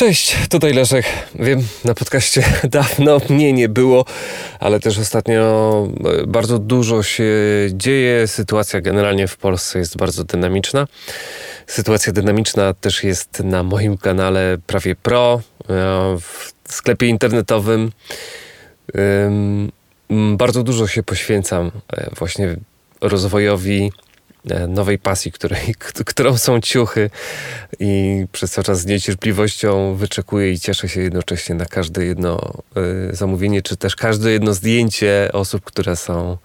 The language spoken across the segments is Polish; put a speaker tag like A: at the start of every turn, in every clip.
A: Cześć, tutaj Leszek. Wiem, na podcaście dawno mnie nie było, ale też ostatnio e, bardzo dużo się dzieje. Sytuacja generalnie w Polsce jest bardzo dynamiczna. Sytuacja dynamiczna też jest na moim kanale Prawie Pro, e, w sklepie internetowym. Bardzo dużo się poświęcam e, właśnie rozwojowi nowej pasji, której, którą są ciuchy i przez cały czas z niecierpliwością wyczekuję i cieszę się jednocześnie na każde jedno y, zamówienie, czy też każde jedno zdjęcie osób, które są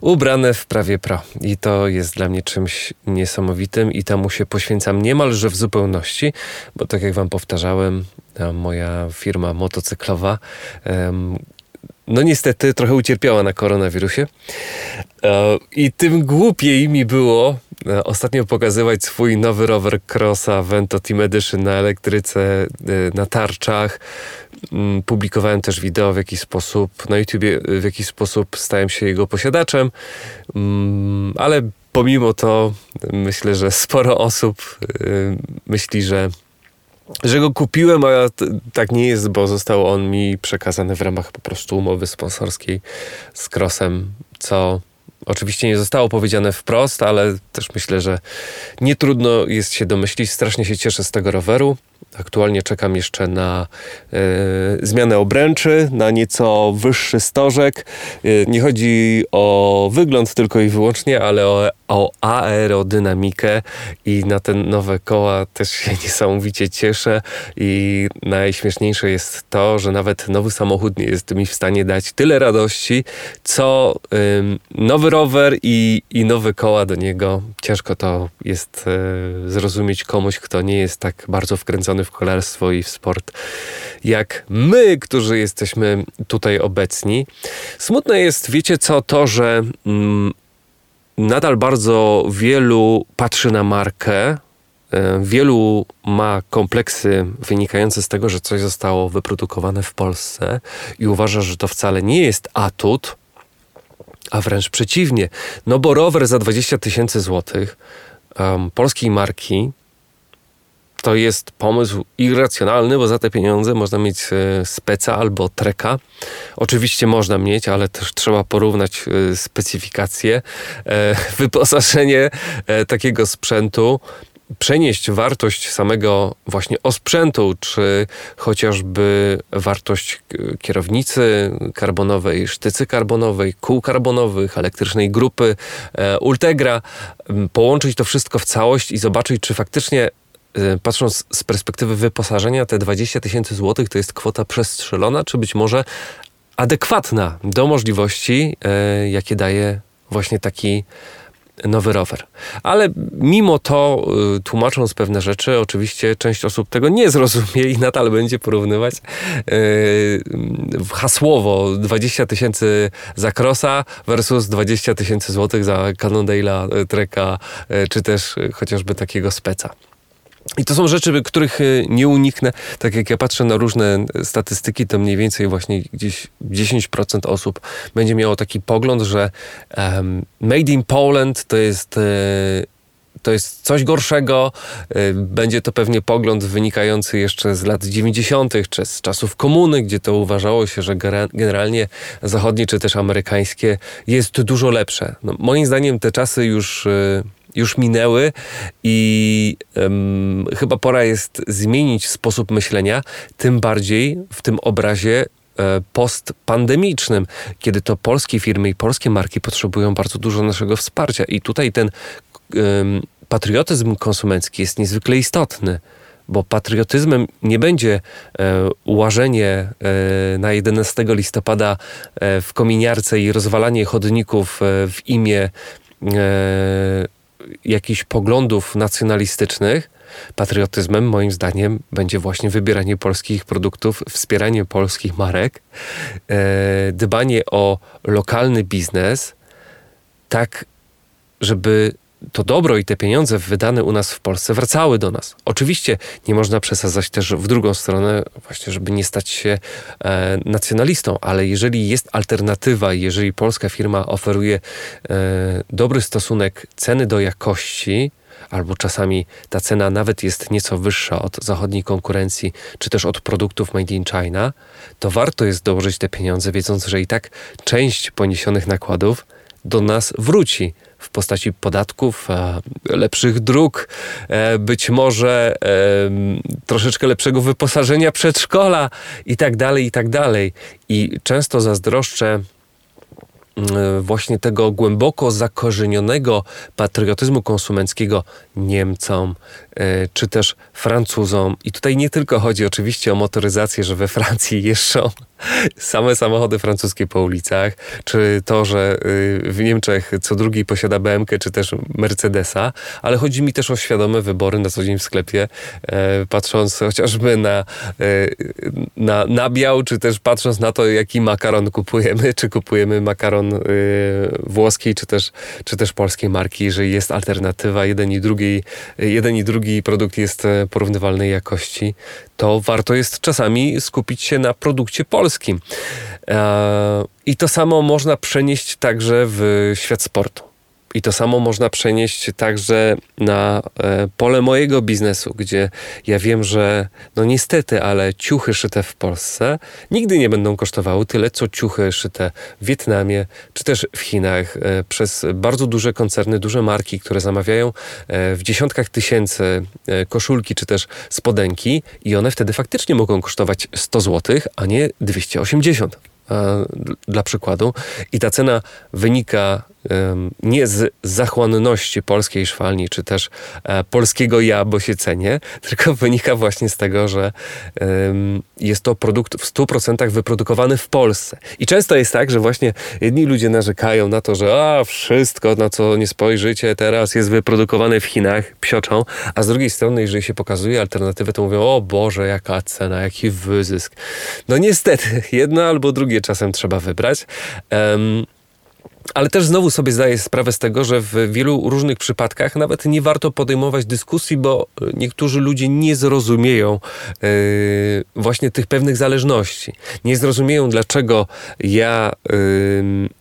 A: ubrane w prawie pro. I to jest dla mnie czymś niesamowitym i temu się poświęcam niemalże w zupełności, bo tak jak wam powtarzałem, moja firma motocyklowa no niestety trochę ucierpiała na koronawirusie. E, I tym głupiej mi było e, ostatnio pokazywać swój nowy rower Crossa Vento Team Edition na elektryce, e, na tarczach. Mm, publikowałem też wideo w jakiś sposób na YouTubie, w jakiś sposób stałem się jego posiadaczem, mm, ale pomimo to myślę, że sporo osób myśli, że że go kupiłem, a tak nie jest, bo został on mi przekazany w ramach po prostu umowy sponsorskiej z Crossem, co oczywiście nie zostało powiedziane wprost, ale też myślę, że nie trudno jest się domyślić. Strasznie się cieszę z tego roweru. Aktualnie czekam jeszcze na e, zmianę obręczy, na nieco wyższy stożek. E, nie chodzi o wygląd tylko i wyłącznie, ale o, o aerodynamikę i na te nowe koła też się niesamowicie cieszę i najśmieszniejsze jest to, że nawet nowy samochód nie jest mi w stanie dać tyle radości, co nowy rower i, i nowe koła do niego. Ciężko to jest e, zrozumieć komuś, kto nie jest tak bardzo wkręcony w kolarstwo i w sport, jak my, którzy jesteśmy tutaj obecni. Smutne jest, wiecie co, to, że mm, nadal bardzo wielu patrzy na markę, e, Wielu ma kompleksy wynikające z tego, że coś zostało wyprodukowane w Polsce i uważa, że to wcale nie jest atut, a wręcz przeciwnie. No bo rower za 20 tysięcy złotych um, polskiej marki to jest pomysł irracjonalny, bo za te pieniądze można mieć e, speca albo treka. Oczywiście można mieć, ale też trzeba porównać e, specyfikacje, e, wyposażenie takiego sprzętu przenieść wartość samego właśnie osprzętu, czy chociażby wartość kierownicy karbonowej, sztycy karbonowej, kół karbonowych, elektrycznej grupy Ultegra, połączyć to wszystko w całość i zobaczyć, czy faktycznie patrząc z perspektywy wyposażenia, te 20 tysięcy złotych to jest kwota przestrzelona, czy być może adekwatna do możliwości, y, jakie daje właśnie taki nowy rower. Ale mimo to, y, tłumacząc pewne rzeczy, oczywiście część osób tego nie zrozumie i nadal będzie porównywać hasłowo 20 tysięcy za Crossa versus 20 tysięcy złotych za Cannondale'a, Treka, czy też chociażby takiego speca. I to są rzeczy, których y, nie uniknę. Tak jak ja patrzę na różne statystyki, to mniej więcej właśnie gdzieś 10% osób będzie miało taki pogląd, że um, Made in Poland to jest. To jest coś gorszego. E, będzie to pewnie pogląd wynikający jeszcze z lat 90., czy z czasów komuny, gdzie to uważało się, że generalnie zachodnie czy też amerykańskie jest dużo lepsze. No, moim zdaniem te czasy już już minęły i um, chyba pora jest zmienić sposób myślenia, tym bardziej w tym obrazie e, postpandemicznym, kiedy to polskie firmy i polskie marki potrzebują bardzo dużo naszego wsparcia. I tutaj ten patriotyzm konsumencki jest niezwykle istotny bo patriotyzmem nie będzie e, łażenie e, na 11 listopada e, w kominiarce i rozwalanie chodników w imię jakichś poglądów nacjonalistycznych, patriotyzmem moim zdaniem będzie właśnie wybieranie polskich produktów, wspieranie polskich marek, dbanie o lokalny biznes, tak żeby to dobro i te pieniądze wydane u nas w Polsce wracały do nas. Oczywiście nie można przesadzać też w drugą stronę, właśnie, żeby nie stać się e, nacjonalistą, ale jeżeli jest alternatywa, jeżeli polska firma oferuje e, dobry stosunek ceny do jakości, albo czasami ta cena nawet jest nieco wyższa od zachodniej konkurencji, czy też od produktów made in China, to warto jest dołożyć te pieniądze, wiedząc, że i tak część poniesionych nakładów do nas wróci w postaci podatków, e, lepszych dróg, e, być może e, troszeczkę lepszego wyposażenia przedszkola i tak dalej, i tak dalej. I często zazdroszczę E, właśnie tego głęboko zakorzenionego patriotyzmu konsumenckiego Niemcom czy też Francuzom. I tutaj nie tylko chodzi oczywiście o motoryzację, że we Francji jeżdżą same samochody francuskie po ulicach, czy to, że y, w Niemczech co drugi posiada BMK czy też Mercedesa, ale chodzi mi też o świadome wybory na co dzień w sklepie, e, patrząc chociażby na, na nabiał, czy też patrząc na to, jaki makaron kupujemy, czy kupujemy makaron Y, włoskiej czy też, czy też polskiej marki, jeżeli jest alternatywa, jeden i, drugi, jeden i drugi produkt jest e, porównywalnej jakości, to warto jest czasami skupić się na produkcie polskim. E, I to samo można przenieść także w świat sportu. I to samo można przenieść także na e, pole mojego biznesu, gdzie ja wiem, że no niestety, ale ciuchy szyte w Polsce nigdy nie będą kosztowały tyle, co ciuchy szyte w Wietnamie czy też w Chinach e, przez bardzo duże koncerny, duże marki, które zamawiają e, w dziesiątkach tysięcy koszulki czy też spodenki i one wtedy faktycznie mogą kosztować 100 zł, a nie 280 dla przykładu. I ta cena wynika nie z zachłanności polskiej szwalni, czy też e, polskiego ja, bo się cenię, tylko wynika właśnie z tego, że jest to produkt w 100% wyprodukowany w Polsce. I często jest tak, że właśnie jedni ludzie narzekają na to, że a, wszystko, na co nie spojrzycie teraz jest wyprodukowane w Chinach, psioczą, a z drugiej strony, jeżeli się pokazuje alternatywę, to mówią, o Boże, jaka cena, jaki wyzysk. No niestety, jedno albo drugie czasem trzeba wybrać. Um, ale też znowu sobie zdaję sprawę z tego, że w wielu różnych przypadkach nawet nie warto podejmować dyskusji, bo niektórzy ludzie nie zrozumieją yy, właśnie tych pewnych zależności. Nie zrozumieją, dlaczego ja. Yy,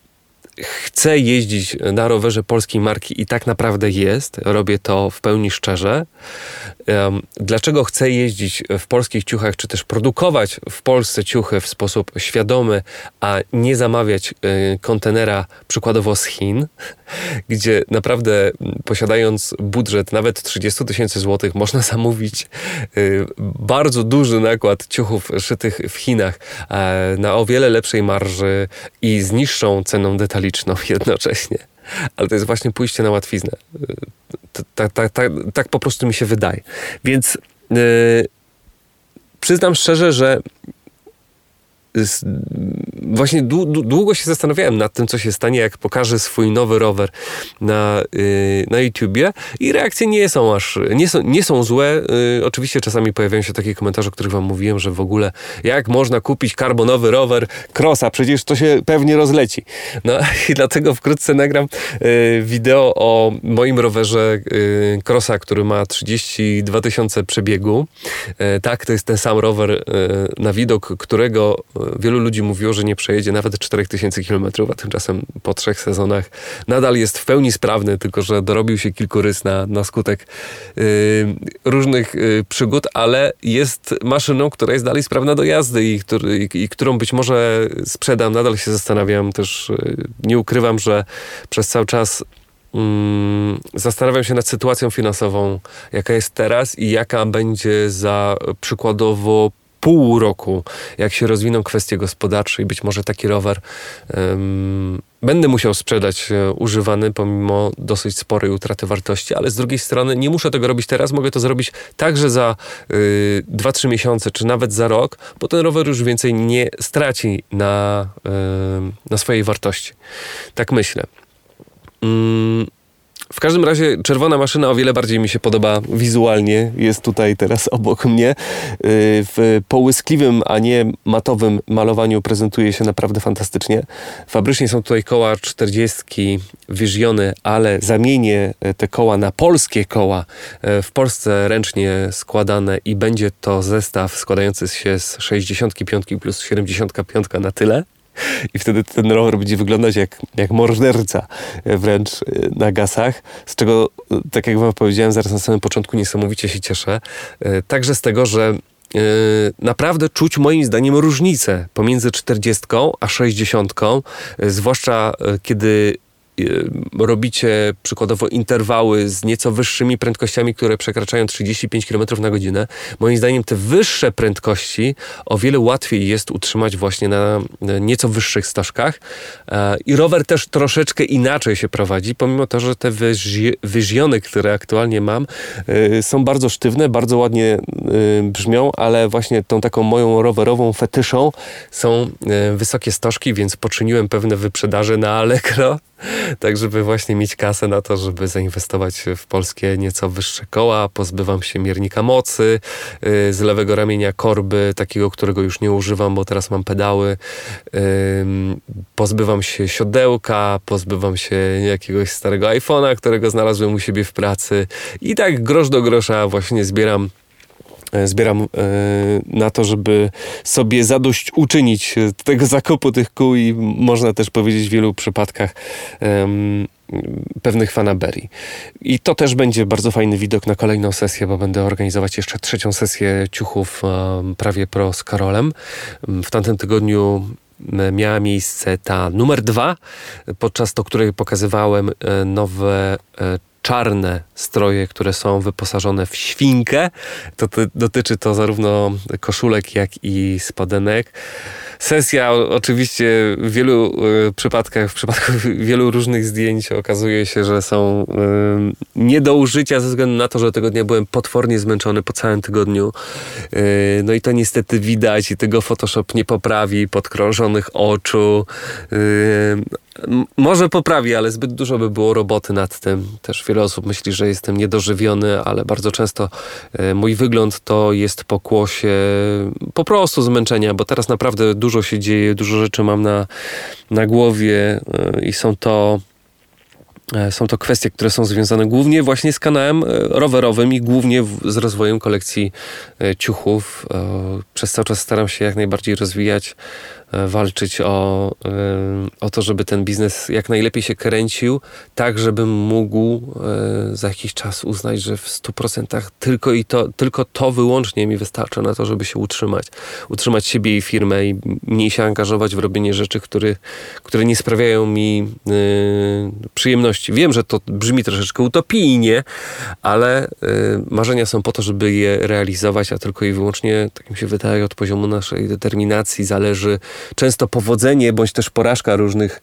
A: chcę jeździć na rowerze polskiej marki i tak naprawdę jest, robię to w pełni szczerze. Dlaczego chcę jeździć w polskich ciuchach, czy też produkować w Polsce ciuchy w sposób świadomy, a nie zamawiać y, kontenera przykładowo z Chin, gdzie naprawdę posiadając budżet nawet 30 tysięcy złotych można zamówić y, bardzo duży nakład ciuchów szytych w Chinach e, na o wiele lepszej marży i z niższą ceną detaliczną jednocześnie ale to jest właśnie pójście na łatwiznę. Tak, tak, tak, tak po prostu mi się wydaje. Więc yy, przyznam szczerze, że właśnie długo się zastanawiałem nad tym, co się stanie, jak pokażę swój nowy rower na, yy, na YouTubie i reakcje nie są aż, nie są, nie są złe. Yy, oczywiście czasami pojawiają się takie komentarze, o których wam mówiłem, że w ogóle jak można kupić karbonowy rower Crossa, przecież to się pewnie rozleci. No i dlatego wkrótce nagram yy, wideo o moim rowerze Crossa, który ma 32 tysiące przebiegu. Tak, to jest ten sam rower, na widok którego wielu ludzi mówiło, że nie przejedzie nawet 4000 km, a tymczasem po trzech sezonach nadal jest w pełni sprawny, tylko że dorobił się kilku rys na, na skutek yy, różnych yy, przygód, ale jest maszyną, która jest dalej sprawna do jazdy i, który, i, i którą być może sprzedam. Nadal się zastanawiam też, yy, nie ukrywam, że przez cały czas mm, zastanawiam się nad sytuacją finansową, jaka jest teraz i jaka będzie za przykładowo pół roku, jak się rozwiną kwestie gospodarcze i być może taki rower um, będę musiał sprzedać e, używany pomimo dosyć sporej utraty wartości, ale z drugiej strony nie muszę tego robić teraz, mogę to zrobić także za y, 2-3 miesiące, czy nawet za rok, bo ten rower już więcej nie straci na, y, na swojej wartości. Tak myślę. Mm. W każdym razie czerwona maszyna o wiele bardziej mi się podoba wizualnie. Jest tutaj teraz obok mnie. Y, w połyskliwym, a nie matowym malowaniu prezentuje się naprawdę fantastycznie. Fabrycznie są tutaj koła 40 Visiony, ale zamienię te koła na polskie koła y, w Polsce ręcznie składane i będzie to zestaw składający się z 65 plus 75 na tyle i wtedy ten rower będzie wyglądać jak, jak morderca wręcz na gasach, z czego, tak jak wam powiedziałem zaraz na samym początku, niesamowicie się cieszę. Także z tego, że naprawdę czuć moim zdaniem różnicę pomiędzy 40 a 60, zwłaszcza kiedy robicie przykładowo interwały z nieco wyższymi prędkościami, które przekraczają 35 km na godzinę, moim zdaniem te wyższe prędkości o wiele łatwiej jest utrzymać właśnie na nieco wyższych stożkach. E, I rower też troszeczkę inaczej się prowadzi, pomimo to, że te wyżiony, które aktualnie mam, e, są bardzo sztywne, bardzo ładnie e, brzmią, ale właśnie tą taką moją rowerową fetyszą są wysokie stożki, więc poczyniłem pewne wyprzedaże na Allegro tak żeby właśnie mieć kasę na to, żeby zainwestować w polskie nieco wyższe koła. Pozbywam się miernika mocy, yy, z lewego ramienia korby, takiego, którego już nie używam, bo teraz mam pedały. Pozbywam się siodełka, pozbywam się jakiegoś starego iPhone'a, którego znalazłem u siebie w pracy. I tak grosz do grosza właśnie zbieram zbieram e, na to, żeby sobie zadość uczynić tego zakupu tych kół i można też powiedzieć w wielu przypadkach pewnych fanaberii. I to też będzie bardzo fajny widok na kolejną sesję, bo będę organizować jeszcze trzecią sesję ciuchów prawie pro z Karolem. W tamtym tygodniu miała miejsce ta numer dwa, podczas której pokazywałem e, nowe czarne stroje, które są wyposażone w świnkę. To, dotyczy to zarówno koszulek, jak i spodenek. Sesja oczywiście w wielu y, przypadkach, w przypadku wielu różnych zdjęć okazuje się, że są y, nie do użycia ze względu na to, że tego dnia byłem potwornie zmęczony po całym tygodniu. Y, no i to niestety widać i tego Photoshop nie poprawi podkrążonych oczu. Może poprawi, ale zbyt dużo by było roboty nad tym. Też wiele osób myśli, że jestem niedożywiony, ale bardzo często mój wygląd to jest pokłosie po prostu zmęczenia, bo teraz naprawdę dużo się dzieje, dużo rzeczy mam na, na głowie e, i są to e, są to kwestie, które są związane głównie właśnie z kanałem e, rowerowym i głównie z rozwojem kolekcji ciuchów. Przez cały czas staram się jak najbardziej rozwijać E, walczyć o, e, o to, żeby ten biznes jak najlepiej się kręcił, tak żebym mógł e, za jakiś czas uznać, że w 100% tylko i to, tylko to wyłącznie mi wystarcza na to, żeby się utrzymać. Utrzymać siebie i firmę i mniej się angażować w robienie rzeczy, które, które nie sprawiają mi przyjemności. Wiem, że to brzmi troszeczkę utopijnie, ale marzenia są po to, żeby je realizować, a tylko i wyłącznie, tak mi się wydaje, od poziomu naszej determinacji zależy często powodzenie bądź też porażka różnych,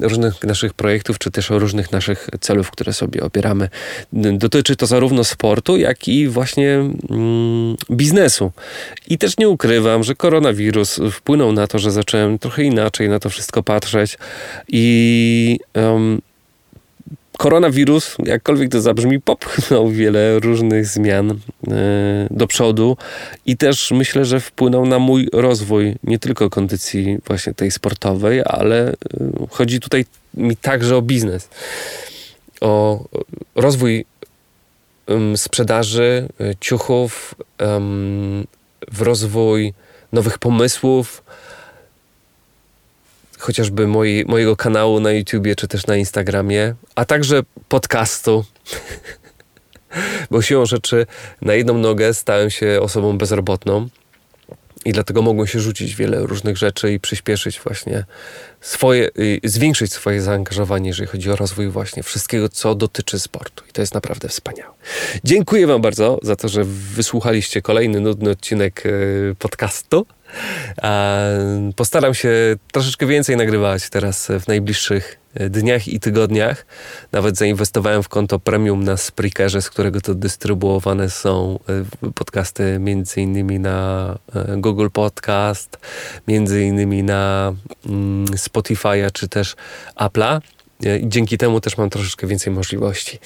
A: różnych naszych projektów, czy też różnych naszych celów, które sobie obieramy. Dotyczy to zarówno sportu, jak i właśnie mm, biznesu. I też nie ukrywam, że koronawirus wpłynął na to, że zacząłem trochę inaczej na to wszystko patrzeć i um, koronawirus, jakkolwiek to zabrzmi, popchnął wiele różnych zmian e, do przodu i też myślę, że wpłynął na mój rozwój nie tylko kondycji właśnie tej sportowej, ale e, chodzi tutaj mi także o biznes, o rozwój sprzedaży e, ciuchów, w rozwój nowych pomysłów, chociażby moi, mojego kanału na YouTubie czy też na Instagramie, a także podcastu. Bo siłą rzeczy na jedną nogę stałem się osobą bezrobotną i dlatego mogłem się rzucić wiele różnych rzeczy i przyspieszyć właśnie swoje, zwiększyć swoje zaangażowanie, jeżeli chodzi o rozwój właśnie wszystkiego, co dotyczy sportu. I to jest naprawdę wspaniałe. Dziękuję Wam bardzo za to, że wysłuchaliście kolejny nudny odcinek y, podcastu. Postaram się troszeczkę więcej nagrywać teraz w najbliższych e, dniach i tygodniach. Nawet zainwestowałem w konto premium na Spreakerze, z którego to dystrybuowane są e, podcasty między innymi na e, Google Podcast, między innymi na mm, Spotify'a czy też Apple'a. Dzięki temu też mam troszeczkę więcej możliwości.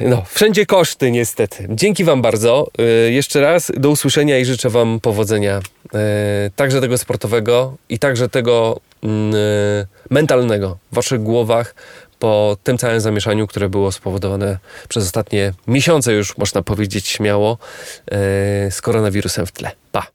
A: No, wszędzie koszty niestety. Dzięki Wam bardzo. Jeszcze raz do usłyszenia i życzę Wam powodzenia. Także tego sportowego i także tego mentalnego w Waszych głowach po tym całym zamieszaniu, które było spowodowane przez ostatnie miesiące już, można powiedzieć śmiało, z koronawirusem w tle. Pa!